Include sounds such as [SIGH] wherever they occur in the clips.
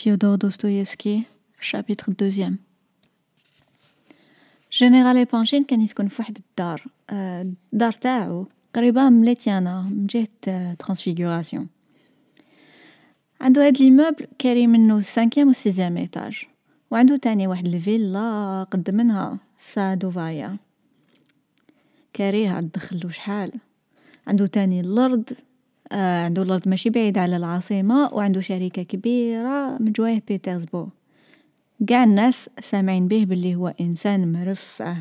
Fyodor Dostoïevski chapitre deuxième جنرال إيبانشين كان يسكن في واحد الدار الدار تاعو قريبة من ليتيينايا من جهة ترانسفيغوراسيون عندو هاد l'immeuble كاري منو ال cinquième و ال sixième étage و عندو تاني واحد الفيلا قد منها في سادوفايا كاريها تدخلو شحال عندو تاني اللرض آه عندو اللرض ماشي بعيد على العاصمة و عندو شركة كبيرة من جوايه بيترسبورغ. قاع الناس سامعين بيه بلي هو إنسان مرفه.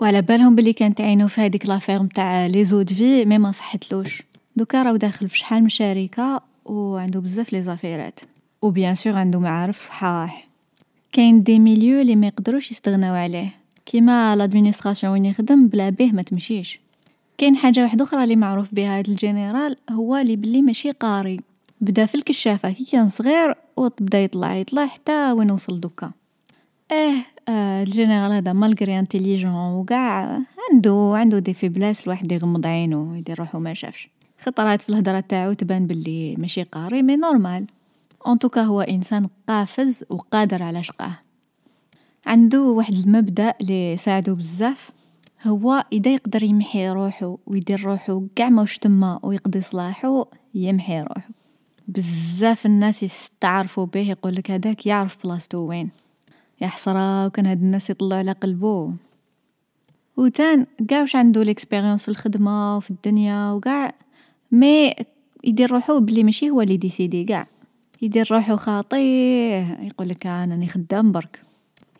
و على بالهم بلي كانت عينو في هاديك l'affaire نتاع les eaux-de-vie mais ما صحتلوش. دوكا راهو داخل في شحال من شركة و عندو بزاف les affaires. و bien sûr عندو معارف صحاح. كاين des milieux لي ما يقدروش يستغناو عليه. كيما l'administration وين يخدم بلا بيه تمشيش. كاين حاجة وحدوخرى لي معروف بيها هاد الجنرال هو لي بلي ماشي قاري. بدا في الكشافة كي كان صغير و بدا يطلع يطلع حتى وين وصل دوكا. إيه آه الجنرال هذا malgré intelligent و قاع عندو عندو des faiblesses الواحد يغمض عينو يدير روحو شافش خطرات في الهضرة تاعو تبان بلي ماشي قاري mais normal en tout cas هو إنسان قافز و قادر على شقاه. عندو واحد المبدأ لي ساعدو بزاف. هو إذا يقدر يمحي روحو و يدير روحو قاع ماهوش تما و يقضي صلاحو يمحي روحو بزاف الناس يستعرفوا به يقولك هداك يعرف بلاصتو وين. يا حسرة وكان هاد الناس يطلعوا على قلبو. وتان قاع واش عندو l'expérience في الخدمة و في الدنيا و قاع mais يدير روحو بلي ماشي هو لي décidé قاع. يدير روحو خاطيه يقولك أنا راني خدام برك.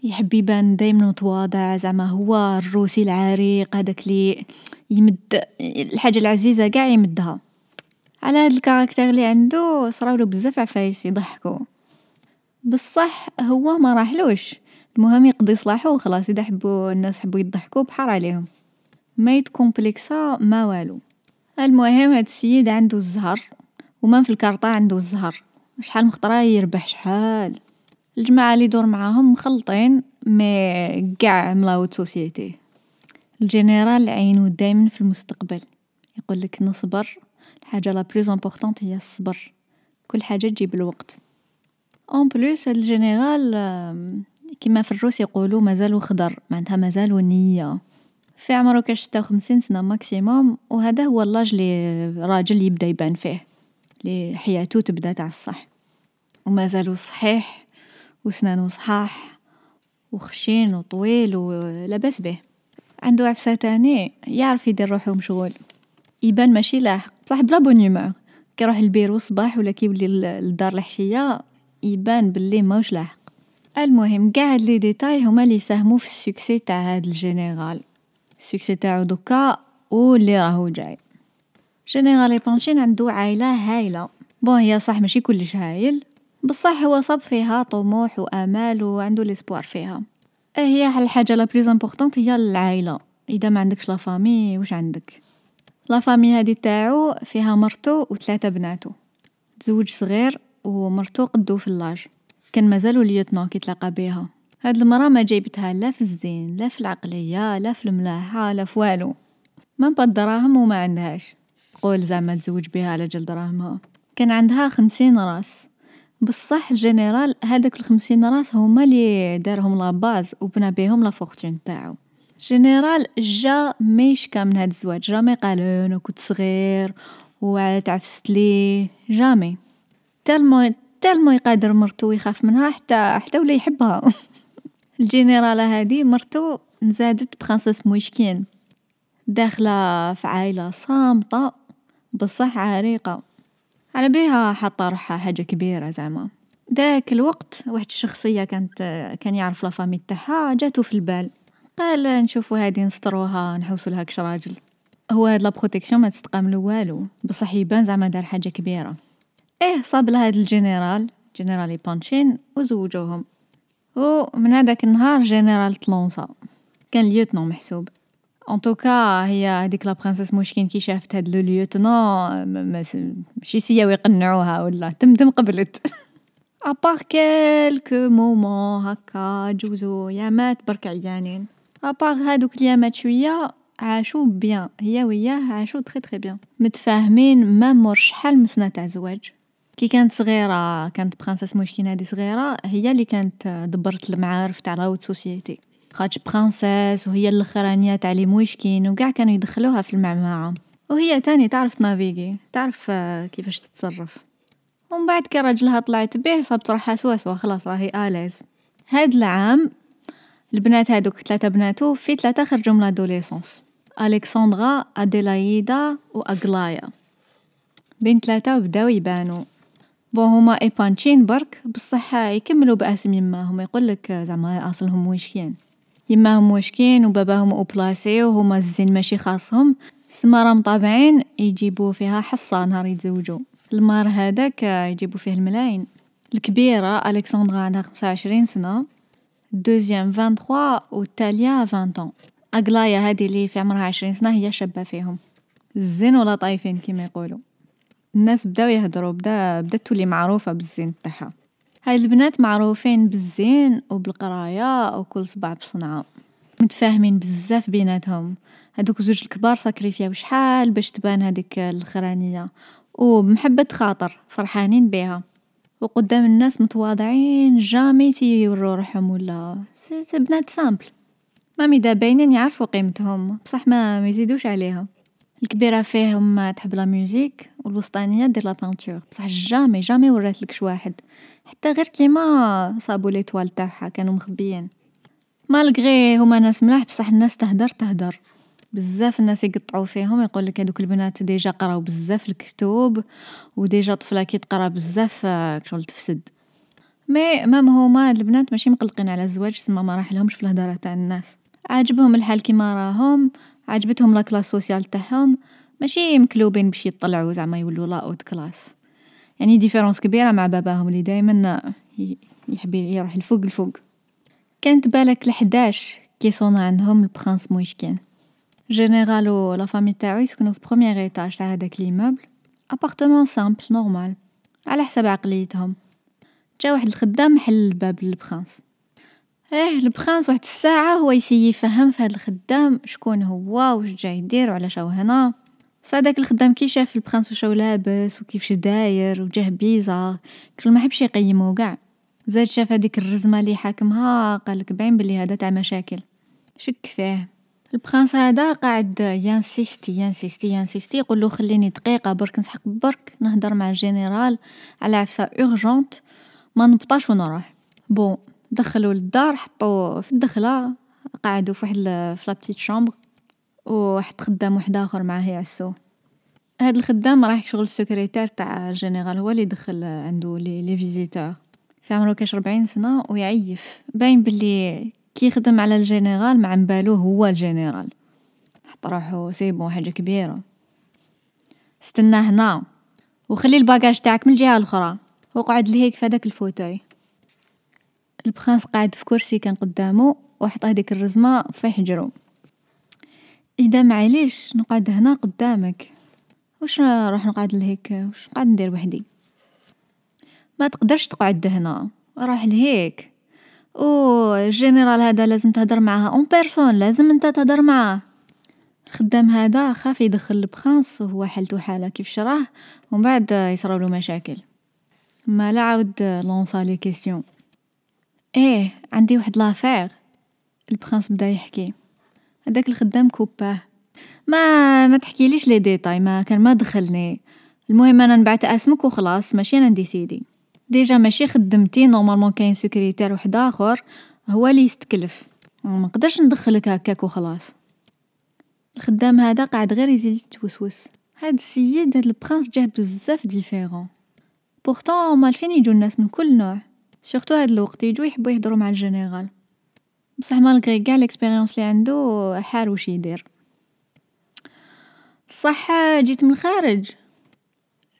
يحب يبان دايما متواضع زعما هو الروسي العريق هداك لي يمد الحاجة العزيزة قاع يمدها. على هاد الكاركتير لي عندو صراولو بزاف عفايس يضحكو. بصح هو ما راحلوش. المهم يقضي صلاحو و خلاص إذا حبو الناس حبو يضحكو بحال عليهم. ما يتكومبليكسا ما والو. المهم هاد السيد عندو الزهر و مام في الكارطة عندو الزهر. شحال من خطرة يربح شحال. الجماعة لي يدور معاهم مخلطين mais قاع م la haute société الجنرال عينو دايما في المستقبل. يقولك نصبر الحاجة la plus importante هي الصبر. كل حاجة تجي بالوقت en plus هاد الجنرال كيما في الروس يقولو مازالو خضر معنتها مازالو نية. في عمرو كاش ستة و خمسين سنة maximum و هو l'âge لي راجل يبدأ يبان فيه. لي حياتو تبدأ تاع الصح و مازالو صحيح. و سنانو صحاح و خشين و طويل و لاباس بيه عندو عفسة تاني يعرف يدير روحو مشغول. يبان ماشي لاحق بصح ب la bonne humeur كي يروح للبيرو الصباح ولا كي يولي للدار الحشية يبان بلي ماهوش لاحق. المهم قاع هاد les détails هما لي يساهمو في ال succès تاع هاد الجنرال. ال succès تاعو دوكا و لي راهو جاي. جنرال ايبانشين عندو عايلة هايلة. bon هي صح ماشي كلش هايل. بصح هو صاب فيها طموح و امال و عندو l'espoir فيها. آه هي الحاجة la plus importante هي العايلة إذا ما عندكش la famille واش عندك؟ la famille هادي تاعو فيها مرتو و ثلاثة بناتو. تزوج صغير و مرتو قدو في l'âge. كان مازالو lieutenant كي تلاقى بيها. هاد المرا ما جايبتها لا في الزين لا في العقلية لا في الملاحة لا في والو. même pas الدراهم و ما عندهاش. قول زعما تزوج بيها على جال دراهمها كان عندها خمسين راس. بصح الجنرال هادوك الخمسين راس هما لي دارهم la base و بنا بيهم la fortune تاعو. جنرال جا ما يشكى من هاد الزواج jamais قال أنا كنت صغير و تعفست ليه jamais. tellement tellement يقادر مرتو يخاف منها حتى حتى ولا يحبها. [LAUGHS] الجنرالة هادي مرتو نزادت princesse مويشكين. داخلة في عايلة صامتة بصح عريقة. على بيها حاطة روحها حاجة كبيرة زعما. داك الوقت واحد الشخصية كانت كان يعرف la famille تاعها جاتو في البال. قال نشوفو هادي نستروها نحوسولها كش راجل. هو هاد la protection ما تستقاملو والو. بصح يبان زعما دار حاجة كبيرة. إيه صاب لهاد الجنرال جنرال إيبانشين و زوجوهم و من النهار جنرال تلونسا. كان lieutenant محسوب. en tout cas هي هذيك la princesse موشكين كي شافت هاد le lieutenant ماشي سياو يقنعوها ولا تمتم قبلت. après quelques moments هكا جوزو يامات برك عيانين. après هادوك اليامات شوية عاشو bien. هي وياه عاشو très très bien متفاهمين même مور شحال من سنة تاع زواج. كي كانت صغيرة كانت princesse موشكين هادي صغيرة هي اللي كانت دبرت المعارف تاع la haute société خاطش princesse وهي الأخرانية تاع les موشكين وقاع كانوا يدخلوها في المعمعة. وهي تاني تعرف تنافيغي تعرف كيفاش تتصرف. ومن بعد كي راجلها طلعت به صابت روحها سوا سوا خلاص راهي à l'aise. هاد العام البنات هادوك ثلاثة بناتو في ثلاثة خرجوا من l'adolescence ألكسندرا أديلايدا وأغلايا. بين ثلاثة وبداو يبانو. bon هما ايبانشين برك بصح يكملوا بأسم يماهم. يقولك زعما أصلهم ويشكين يماهم وشكين وباباهم haut placé وهما الزين ماشي خاصهم. سما راهم طابعين يجيبوا فيها حصة نهار يتزوجوا المار هذاك يجيبوا فيه الملاين الكبيرة ألكسندرا عندها خمسة وعشرين سنة. deuxième vingt-trois والتالية vingt ans أغلايا هادي اللي في عمرها عشرين سنة هي شابة فيهم. الزين ولا طايفين كيما يقولوا الناس بداو يهدروا بدا بدات تولي معروفة بالزين تاعها. هاي البنات معروفين بالزين وبالقراية وكل صباع بصنعة متفاهمين بزاف بيناتهم. هادوك زوج الكبار ساكريفياو شحال باش تبان هذيك الاخرانية وبمحبة خاطر فرحانين بيها. وقدام الناس متواضعين jamais يورو روحهم voilà c'est بنات simples مامي دا باينين يعرفوا قيمتهم. بصح ما يزيدوش عليها. الكبيرة فيهم تحب la musique والوسطانية دير la peinture بصح jamais jamais وراتلكش واحد. حتى غير كيما صابو les toiles تاعها كانوا مخبيين. malgré هما ناس ملاح بصح الناس تهدر تهدر. بزاف الناس يقطعوا فيهم يقول لك هذوك البنات déjà قراو بزاف الكتب و déjà طفلة كي تقرا بزاف شغل تفسد. مي مام هما البنات ماشي مقلقين على الزواج سما ما راح لهمش في الهضره تاع الناس. عاجبهم الحال كيما راهم عجبتهم la classe sociale تاعهم؟ ماشي مكلوبين باش يطلعوا زعما يولوا la haute classe. يعني différence كبيرة مع باباهم اللي دائما يحب يروح الفوق الفوق. كانت بالك لحداش كي صونا عندهم ال prince مويشكين général و la famille تاعو يسكنو في premier étage تاع هذاك l'immeuble appartement simple normal على حسب عقليتهم. جا واحد الخدام حل الباب لل prince إيه ال prince واحد الساعة هو يسي يفهم في هذا الخدام شكون هو واش جاي يدير وعلاش هو هنا. بصح الخدام كي شاف ال prince واش لابس وكيفاش داير وجاه bizarre كل ما حبش يقيمو قاع زاد شاف هذيك الرزمة اللي حاكمها قالك باين بلي هذا تاع مشاكل. شك فيه. ال prince هذا قاعد ينسيستي ينسيستي ينسيستي يقول له خليني دقيقة برك نسحق برك نهدر مع الجنرال على عفسة urgente ما نبطاش ونروح. bon دخلوا للدار حطوا في الدخلة قعدوا في واحد في la petite chambre وواحد خدام واحد آخر معاه يعسو. هاد الخدام رايح شغل السكرتير تاع الجنرال هو اللي دخل عنده les les visiteurs. في عمره كاش ربعين سنة ويعيف. باين بلي كي يخدم على الجنرال ما عم بالو هو الجنرال. حط روحو سيبو حاجة كبيرة. استنى هنا. وخلي ال bagages تاعك من الجهة الأخرى. وقعد لهيك في هذاك ال fauteuil. ال prince قاعد في كرسي كان قدامه وحط هذيك الرزمة في حجرو إذا معليش نقعد هنا قدامك. واش نروح نقعد لهيك؟ واش نقعد ندير وحدي؟ ما تقدرش تقعد هنا. راح لهيك. أو الجنرال هذا لازم تهدر معاه. en personne لازم أنت تهدر معاه. الخدام هذا خاف يدخل ال prince وهو حالته حالة كيف شراه ومن بعد يصراولو مشاكل. ما لا عاود لونسا les questions. إيه عندي واحد l'affaire. ال prince بدأ يحكي. هذاك الخدام كوباه. ما ما تحكيليش les détails ما كان ما دخلني. المهم أنا نبعت اسمك وخلاص ماشي أنا نديسيدي déjà ماشي خدمتي normalement كاين سكرتير واحد آخر. هو اللي يستكلف. ما نقدرش ندخلك هكاك وخلاص. الخدام هذا قاعد غير يزيد يتوسوس. هاد السيد هاد ال prince جاه بزاف différent. pourtant موالفين يجو الناس من كل نوع. surtout هاد الوقت يجو يحبو يهدرو مع الجنرال بصح malgré قاع l'expérience لي عندو حار وش يدير صح جيت من الخارج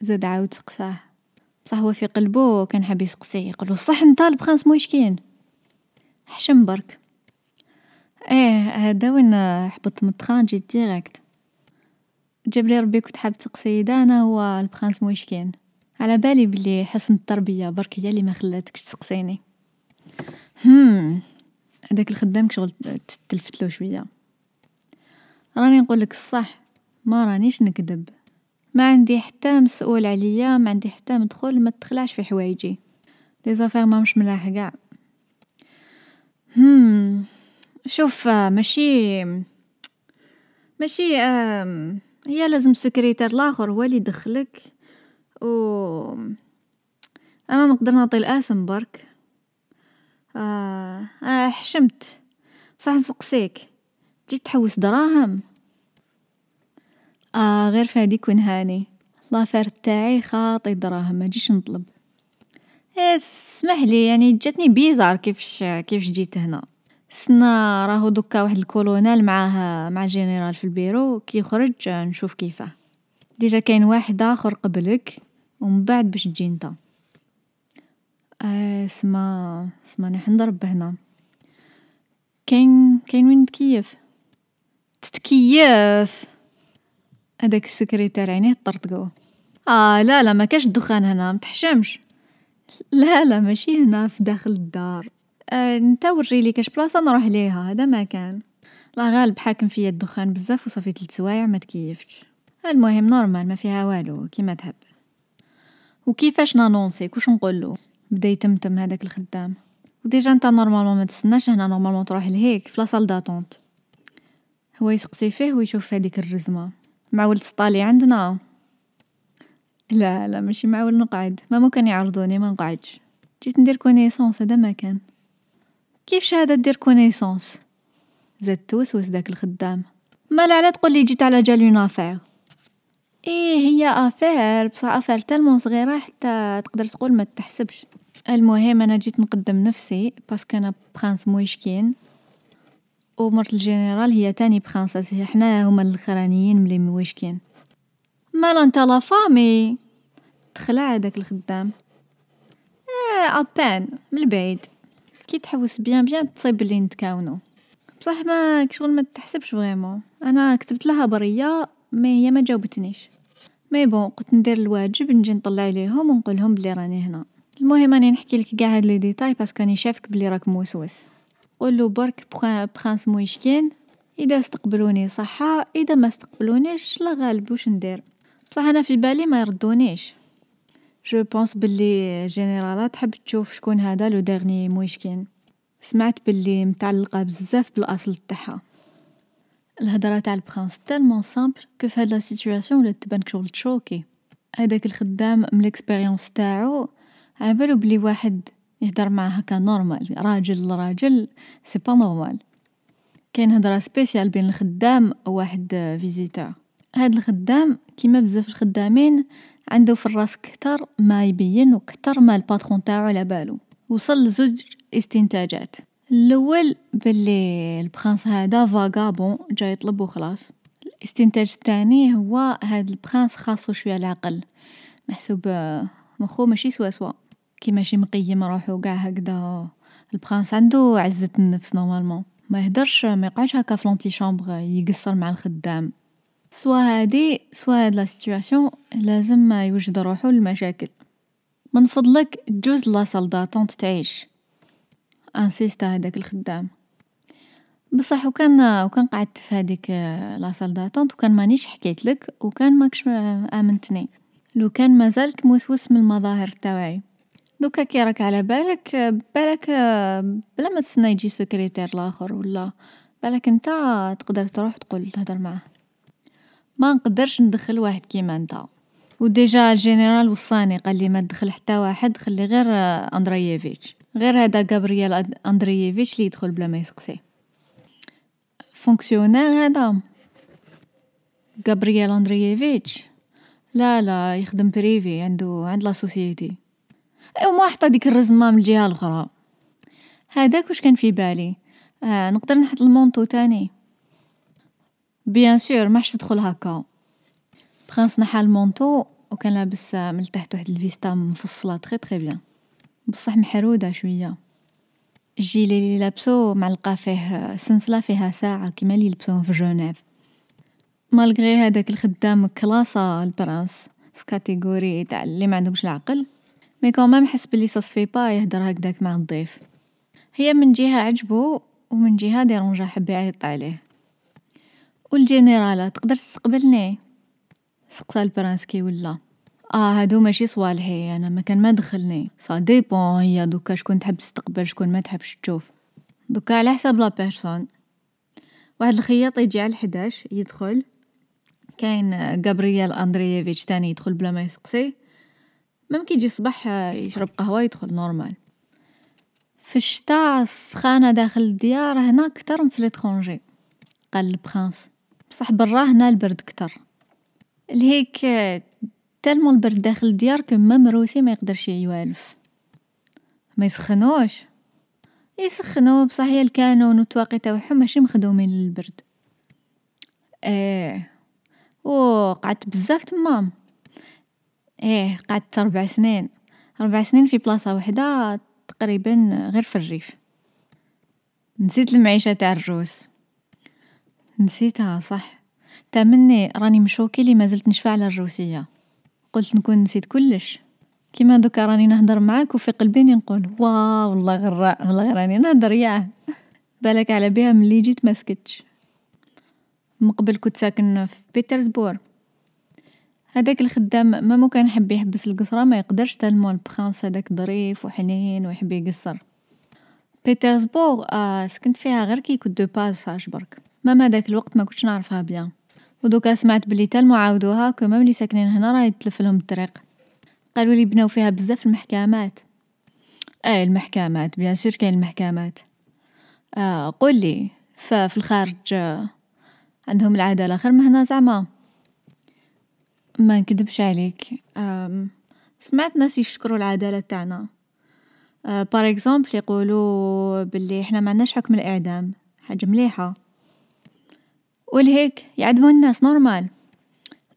زاد عاود سقساه بصح هو في قلبو كان حاب يسقسيه يقولو صح نتا ال prince مويشكين حشم برك إيه هذا وين حبطت من ال train جيت direct جابلي ربي كنت حاب تسقسي أنا هو ال prince مويشكين على بالي بلي حسن التربية برك هي اللي ما خلاتكش تسقسيني. هم. هذاك الخدام شغل تلفت له شوية. راني نقول لك الصح ما رانيش نكذب. ما عندي حتى مسؤول عليا ما عندي حتى مدخول ما تخلعش في حوايجي. لي زافير ما مش ملاح قاع هم. شوف ماشي ماشي هي لازم السكرتير لآخر هو اللي يدخلك. و أنا نقدر نعطي الاسم برك آه, آه حشمت. بصح نسقسيك. تجي تحوس دراهم. آه غير فاديك ونهاني l'affaire تاعي خاطي دراهم ما جيش نطلب. اسمح لي يعني جاتني bizarre كيفاش كيفاش جيت هنا. سنا راهو دوكا واحد الكولونيل معاه مع الجنرال في البيرو كي يخرج نشوف كيفاه déjà كاين واحد آخر قبلك. ومن بعد باش تجي نتا آه اسما اسما راح نضرب هنا كاين كاين وين تكيف؟ تتكيف! هذاك السكرتير عينيه طرطقو آه لا لا ما كاش الدخان هنا متحشمش لا لا ماشي هنا في داخل الدار. آه نتا وريلي كاش بلاصة نروح ليها هذا ما كان. الله غالب حاكم فيا الدخان بزاف وصافي تلت سوايع ما تكيفتش. المهم normal ما فيها والو كيما تحب. وكيفاش ن annoncer ك؟ وش نقولو بدا يتمتم هذاك الخدام. و déjà نتا normalement ما تسناش هنا normalement تروح لهيك في la salle d'attente. هو يسقسي فيه ويشوف هذيك الرزمة. معول t'installer عندنا؟ لا لا ماشي معول نقعد. ما ممكن يعرضوني ما نقعدش. جيت ندير connaissance هذا ما كان. كيفاش هادا دير connaissance زاد توسوس داك الخدام. مالا علاه تقول لي جيت على جال une affaire إيه هي affaire بصح افير tellement صغيرة حتى تقدر تقول ما تحسبش. المهم أنا جيت نقدم نفسي parce que أنا prince مويشكين ومرت الجنرال هي تاني princesse حنا هما الأخرانيين م les مويشكين مالا انت la famille تخلع هداك الخدام. إيه ابان من البعيد كي تحوس bien bien تصيب بلي نتكاونو. بصح ما كشغل ما تحسبش vraiment. أنا كتبت لها برية mais هي؟ ما جاوبتنيش. mais bon قلت ندير الواجب نجي نطلع عليهم ونقول لهم بلي راني هنا. المهم راني نحكي لك كاع هاد les détails parce que راني شافك بلي راك موسوس. قولو برك prince مويشكين إذا استقبلوني صحة إذا ما استقبلونيش الله غالب واش ندير. بصح أنا في بالي ما يردونيش. je pense بلي الجنرالة تحب تشوف شكون هذا le dernier مويشكين سمعت بلي متعلقة بزاف بالأصل تاعها. الهضرة تاع ال prince tellement simple que في هاد la situation ولات تبان كشغل ت choquer. هذاك الخدام من ال expérience تاعو عبالو بلي واحد يهدر معاه هكا normal راجل لراجل c'est pas normal كاين هضرة spéciale بين الخدام وواحد visiteur هاد الخدام كيما بزاف الخدامين عنده في الراس كتر ما يبين وكتر ما ال patron تاعو على بالو. وصل لزوج استنتاجات. الأول بلي ال prince هذا vagabond جاي يطلب وخلاص الاستنتاج الثاني هو هاد ال prince خاصو شوية العقل محسوب مخو ماشي سوا سوا. كي ماشي مقيم روحو قاع هكذا ال prince عنده عزة النفس normalement ما يهدرش ما يقعدش هكا في l'antichambre يقصر مع الخدام. سوا هادي سوا هاد la situation لازم يوجد روحو للمشاكل. من فضلك جوز la salle d'attente تعيش. insista هداك الخدام. بصح وكان وكان قعدت في هذيك la salle d'attente وكان مانيش حكيت لك وكان ماكش آمنتني. لو كان مازالك موسوس من المظاهر تاوعي. دوكا كي راك على بالك بالك بلا ما تسنى يجي سكرتير لآخر ولا بالك نتا تقدر تروح تقول تهدر معاه. ما نقدرش ندخل واحد كيما نتا و déjà الجنرال وصاني قال لي ما تدخل حتى واحد خلي غير أندرييفيتش. غير هذا غابرييل أندرييفيتش اللي يدخل بلا ما يسقسي. fonctionnaire هذا. غابرييل أندرييفيتش. لا لا يخدم privé عنده عند la société ايوا مالا حط ديك الرزمة من الجهة الأخرى. هذاك واش كان في بالي؟ آه نقدر نحط ال manteau تاني. bien sûr ماحش تدخل هكا. prince نحى ال manteau وكان لابس من تحت واحد الفيستا مفصله très très bien بصح محرودة شوية. الجيلي اللي لابسو معلقة فيه سنسله فيها ساعة كيما اللي يلبسوهم في جنيف. malgré هذاك الخدام classa ال prince في catégorie تاع ما عندهمش العقل. mais quand même حس بلي ساسفي با يهدر هكداك مع الضيف. هي من جهة عجبو ومن جهة dérangea حب يعيط عليه. والجنرالة تقدر تستقبلني؟ سقسا ال prince كي ولا. آه هادو ماشي صوالحي أنا ما كان ما دخلني. ça dépend هي دوكا شكون تحب تستقبل شكون ما تحبش تشوف. دوكا على حساب la personne. واحد الخياط يجي على الحداش يدخل. كاين غابرييل أندرييفيتش تاني يدخل بلا ما يسقسي. même كي يجي الصباح يشرب قهوة يدخل normal. في الشتا السخانة داخل الديار هنا كتر من في l'étranger قال ال prince بصح برا هنا البرد كتر لهيك tellement البرد داخل الديار que même روسي ما يقدرش يوالف. ما يسخنوش. يسخنو بصح هي الكانون والتواقي تاوعهم ماشي مخدومين للبرد. إيه و قعدت بزاف تما إيه قعدت ربع سنين. ربع سنين في بلاصة وحدة تقريبا غير في الريف. نسيت المعيشة تاع الروس. نسيتها صح. تامني راني مشوكي لي مازلت نشفى على الروسية. قلت نكون نسيت كلش. كيما دوكا راني نهدر معاك وفي قلبي نقول واو والله غراء والله راني نهدر ياه. بالك على بها ملي جيت ما سكتش. من قبل كنت ساكن في بيترسبور هذاك الخدام même لو كان يحب يحبس القصرة ما يقدرش tellement ال prince هذاك ظريف وحنين ويحب يقصر. بيترسبورغ آه سكنت فيها غير كي كنت de passage برك. même هذاك الوقت ما كنتش نعرفها bien. ودوكا سمعت بلي tellement عاودوها que même لي ساكنين هنا راه يتلف لهم الطريق. قالوا لي بناو فيها بزاف المحكمات. اي المحكمات bien sûr كاين المحكمات. آه قول لي ففي الخارج آه عندهم العدالة خير من هنا زعما. ما نكدبش عليك. سمعت ناس يشكروا العدالة تاعنا. par exemple يقولوا باللي إحنا ما عندناش حكم الإعدام. حاجة مليحة. ولهيه يعدموا الناس normal.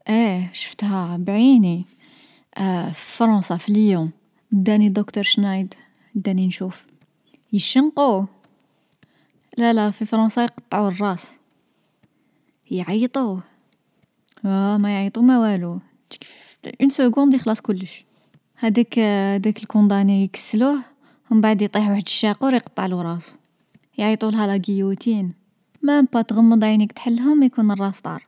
إيه شفتها بعيني. آه في فرنسا في ليون داني دكتور شنايدر. داني نشوف. يشنقو. لا لا في فرنسا يقطعوا الراس. يعيطوا. آه ما يعيطوا ما والو. une seconde يخلص كلش. هذاك هذاك ال condamné يكسلوه ومن بعد يطيح واحد الشاقور يقطعلو راسو يعيطولها la guillotine même pas تغمض عينيك تحلهم يكون الراس طار.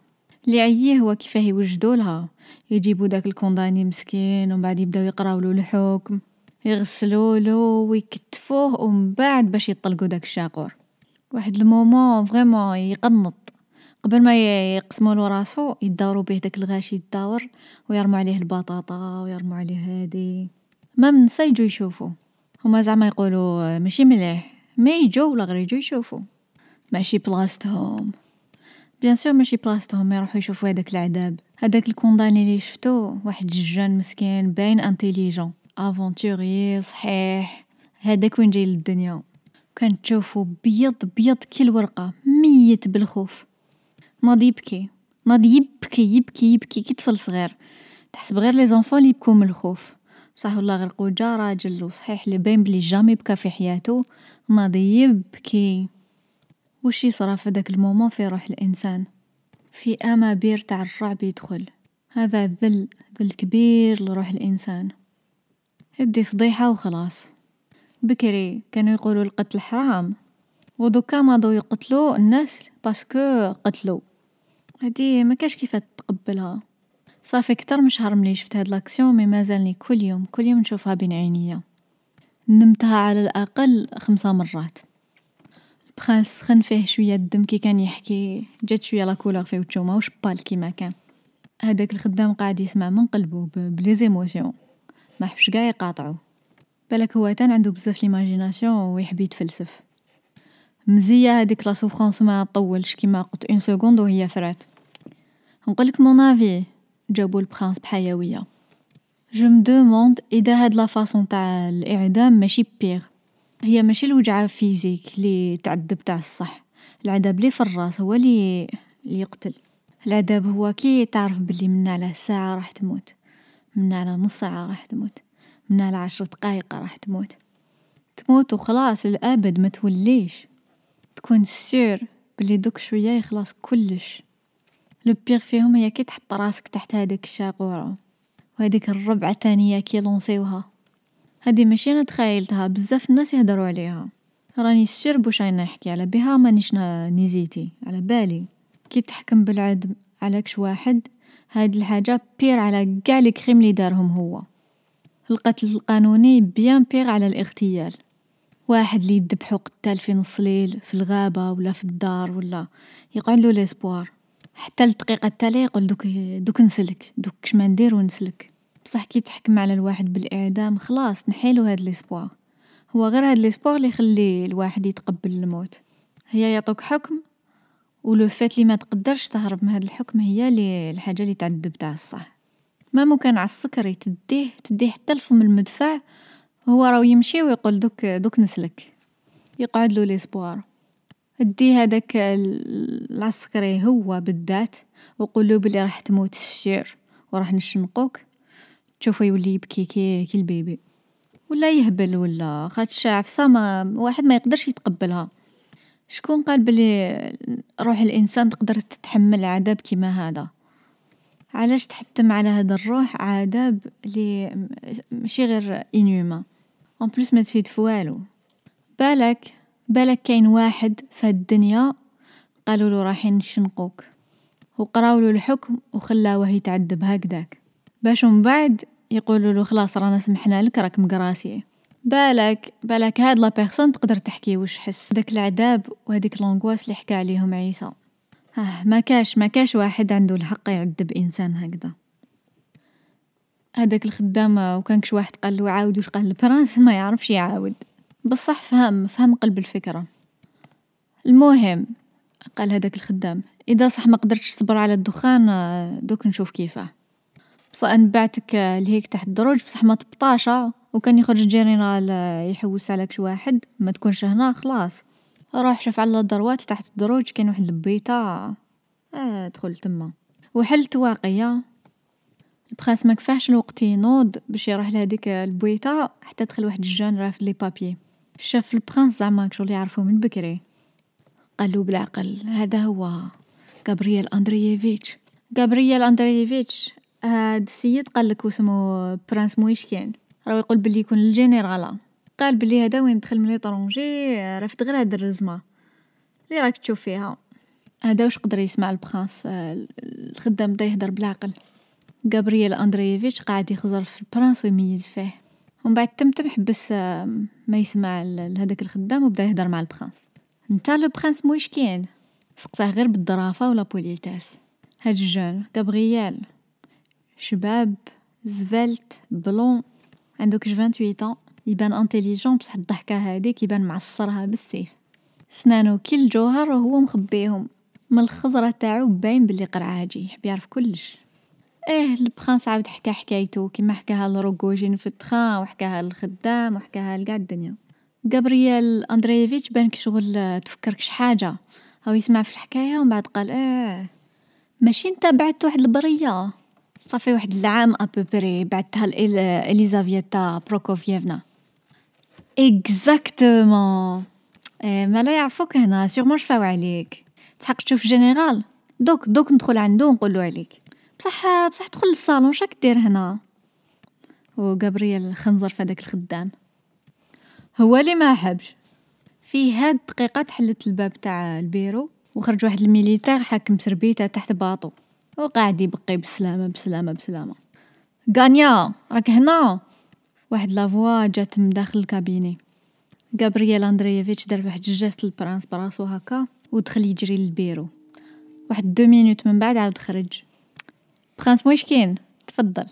اللي عييه هو كيفاه يوجدولها يجيبو داك ال condamné مسكين ومن بعد يبداو يقراولو الحكم. يغسلولو ويكتفوه ومن بعد باش يطلقو داك الشاقور. واحد ال moment vraiment يقنط. قبل ما يقسمولو راسو يداورو بيه داك الغاشي يداور ويرمو عليه البطاطا ويرمو عليه هادي. même النسا يجو يشوفو. هما زعما يقولو ماشي مليح. mais يجو ولا غير يجو يشوفو. ماشي بلاصتهم. bien sûr ماشي بلاصتهم يروحو يشوفو هداك العذاب. هداك ال condamné لي شفتو واحد ججان مسكين باين intelligent aventurier صحيح. هداك وين جاي للدنيا. كان تشوفو بيض بيض كي الورقة. ميت بالخوف. ناض يبكي. ناض يبكي يبكي يبكي. كي طفل صغير. تحسب غير les enfants لي يبكو من الخوف. بصح والله غير؟ قوجا راجل وصحيح لي باين بلي jamais بكى في حياتو ناضي يبكي. وش يصرى في داك ال moment في روح الإنسان. في امابير تاع الرعب يدخل. هذا ذل ذل كبير لروح الإنسان. هدي فضيحة وخلاص. بكري كانوا يقولوا القتل حرام. ودوكا ناضو يقتلو الناس parce que قتلو هادي ما كاش كيف تقبلها. صافي كتر من شهر ملي شفت هاد l'action mais مازالني كل يوم كل يوم نشوفها بين عينيا. نمتها على الأقل خمسة مرات. prince سخن فيه شوية الدم كي كان يحكي جات شوية la couleur في وجهو ماهوش pâle كيما كان. هذاك الخدام قاعد يسمع من قلبو ب les émotions ما حبش قاع يقاطعو بالك هو تان عنده بزاف l'imagination ويحب يتفلسف. مزية هاديك لا ما طولش كيما قلت une seconde وهي فرات. نقولك mon avis جابو ال prince بحيوية. je me demande إذا هاد la façon تاع الإعدام ماشي pire هي ماشي الوجعة physique لي تعذب تاع الصح. العذاب لي في الراس هو لي يقتل. العذاب هو كي تعرف بلي من على ساعة راح تموت. من على نص ساعة راح تموت. من على عشر دقايق راح تموت. تموت وخلاص للأبد ما توليش. تكون sûr بلي دوك شوية يخلص كلش. le pire فيهم هي كي تحط راسك تحت هاديك الشاقورة. وهاديك الربعة الثانية كي لونسيوها. هادي ماشي أنا تخيلتها بزاف الناس يهدروا عليها. راني بوش أنا نحكي على بها مانيش ن hésiter على بالي. كي تحكم بالإعدام على كش واحد هاد الحاجة pire على قاع les crimes لي دارهم هو. القتل القانوني bien pire على الاغتيال. واحد لي يدبحو قتال في نص ليل في الغابة ولا في الدار ولا يقعدلو l'espoir حتى الدقيقة التالية يقول دوك دوك نسلك دوك كشما ندير ونسلك. بصح كي تحكم على الواحد بالإعدام خلاص نحيلو هاد l'espoir هو غير هاد l'espoir لي يخلي الواحد يتقبل الموت. هي يعطوك حكم و le fait لي تقدرش تهرب من هاد الحكم هي لي الحاجة لي تعذب تاع الصح. même كان على العسكري تديه تديه حتى لفم المدفع هو راهو يمشي و يقول دوك دوك نسلك. يقعدلو l'espoir ديه هداك العسكري هو بالذات و قولو بلي راح تموت c'est sûr و راح نشنقوك تشوفو يولي يبكي كي كي ال bébé. ولا يهبل ولا خاطش عفسة ما واحد ما يقدرش يتقبلها. شكون قال بلي روح الإنسان تقدر تتحمل عذاب كيما هذا؟ علاش تحتم على هاد الروح عذاب لي ماشي غير inhumain en plus ما تفيد في والو. بالك بالك كاين واحد في الدنيا قالولو رايحين نشنقوك. وقراولو الحكم وخلاوه يتعذب هكداك باش من بعد يقولولو خلاص رانا سمحنا لك راك م gracié. بالك بالك هاد la personne تقدر تحكي واش حس. داك العذاب وهاديك l'angoisse لي حكى عليهم عيسى. آه ما كاش ما كاش واحد عنده الحق يعذب إنسان هكذا. هذاك الخدام وكان كش واحد قال له عاود واش قال ال prince [LAUGHS] ما يعرفش يعاود. بصح فهم فهم قلب الفكرة. المهم قال هذاك الخدام إذا صح ما قدرتش تصبر على الدخان دوك نشوف كيفاه. بصح نبعتك لهيه تحت الدروج بصح ما تبطاشا وكان يخرج général يحوس عليك شي واحد ما تكونش هنا خلاص. روح شوف على ال droite تحت الدروج كاين واحد البيتا آه. دخل تما. وحلت واقية. ال prince ما كفاهش الوقت ينوض باش يروح لهاديك البويتا حتى دخل واحد ال jeune رافد les papiers. شاف ال prince زعما شغل يعرفو من بكري. قالو بالعقل هذا هو غابرييل أندرييفيتش. غابرييل أندرييفيتش. هاد السيد قالك واسمو prince مويشكين. راهو يقول بلي يكون الجنرال قال بلي هذا وين دخل من l'étranger رفد غير هاد الرزمة. لي راك تشوف فيها. هذا واش قدر يسمع ال prince؟ الخدام بدا يهدر بالعقل. غابرييل أندرييفيتش قاعد يخزر في ال prince ويميز فيه. ومن بعد تمتم حبس ما يسمع لهداك الخدام وبدا يهدر مع ال prince نتا le prince مويشكين سقساه غير بالظرافة و la politesse. هاد ال jeune. غابرييل. شباب svelte blond. عنده كش 28 يبان intelligent بصح الضحكة هاديك يبان معصرها بالسيف. سنانو كي الجوهر وهو مخبيهم. من الخزرة تاعو باين بلي قرعاجي يحب يعرف كلش. إيه ال prince عاود حكى حكايتو كيما حكاها لروغوجين في ال train وحكاها للخدام وحكاها لقاع الدنيا. غابرييل أندرييفيتش بان شغل تفكرك حاجة. هاو يسمع في الحكاية ومن بعد قال آه ماشي نتا بعت واحد البرية. صافي واحد العام à peu près بعتها لإليزافيتا بروكوفيفنا exactement إيه ما لا يعرفوك هنا sûrement شفاو عليك. تحق تشوف général دوك دوك ندخل عندو ونقولو عليك. بصح بصح دخل للصالون شاك دير هنا؟ و غابرييل خنزر في هذاك الخدام. هو اللي ما حبش. في هاد الدقيقة تحلت الباب تاع البيرو وخرج واحد ال militaire حاكم سربيته تحت باطو. وقاعد يبقي بسلامة بسلامة بسلامة. غانيا راك هنا؟ واحد la voix جات من داخل ال cabinet غابرييل أندرييفيتش دار واحد ال geste لل prince براسو هكا ودخل يجري للبيرو. واحد deux minutes من بعد عاود خرج. prince واش كاين؟ تفضل.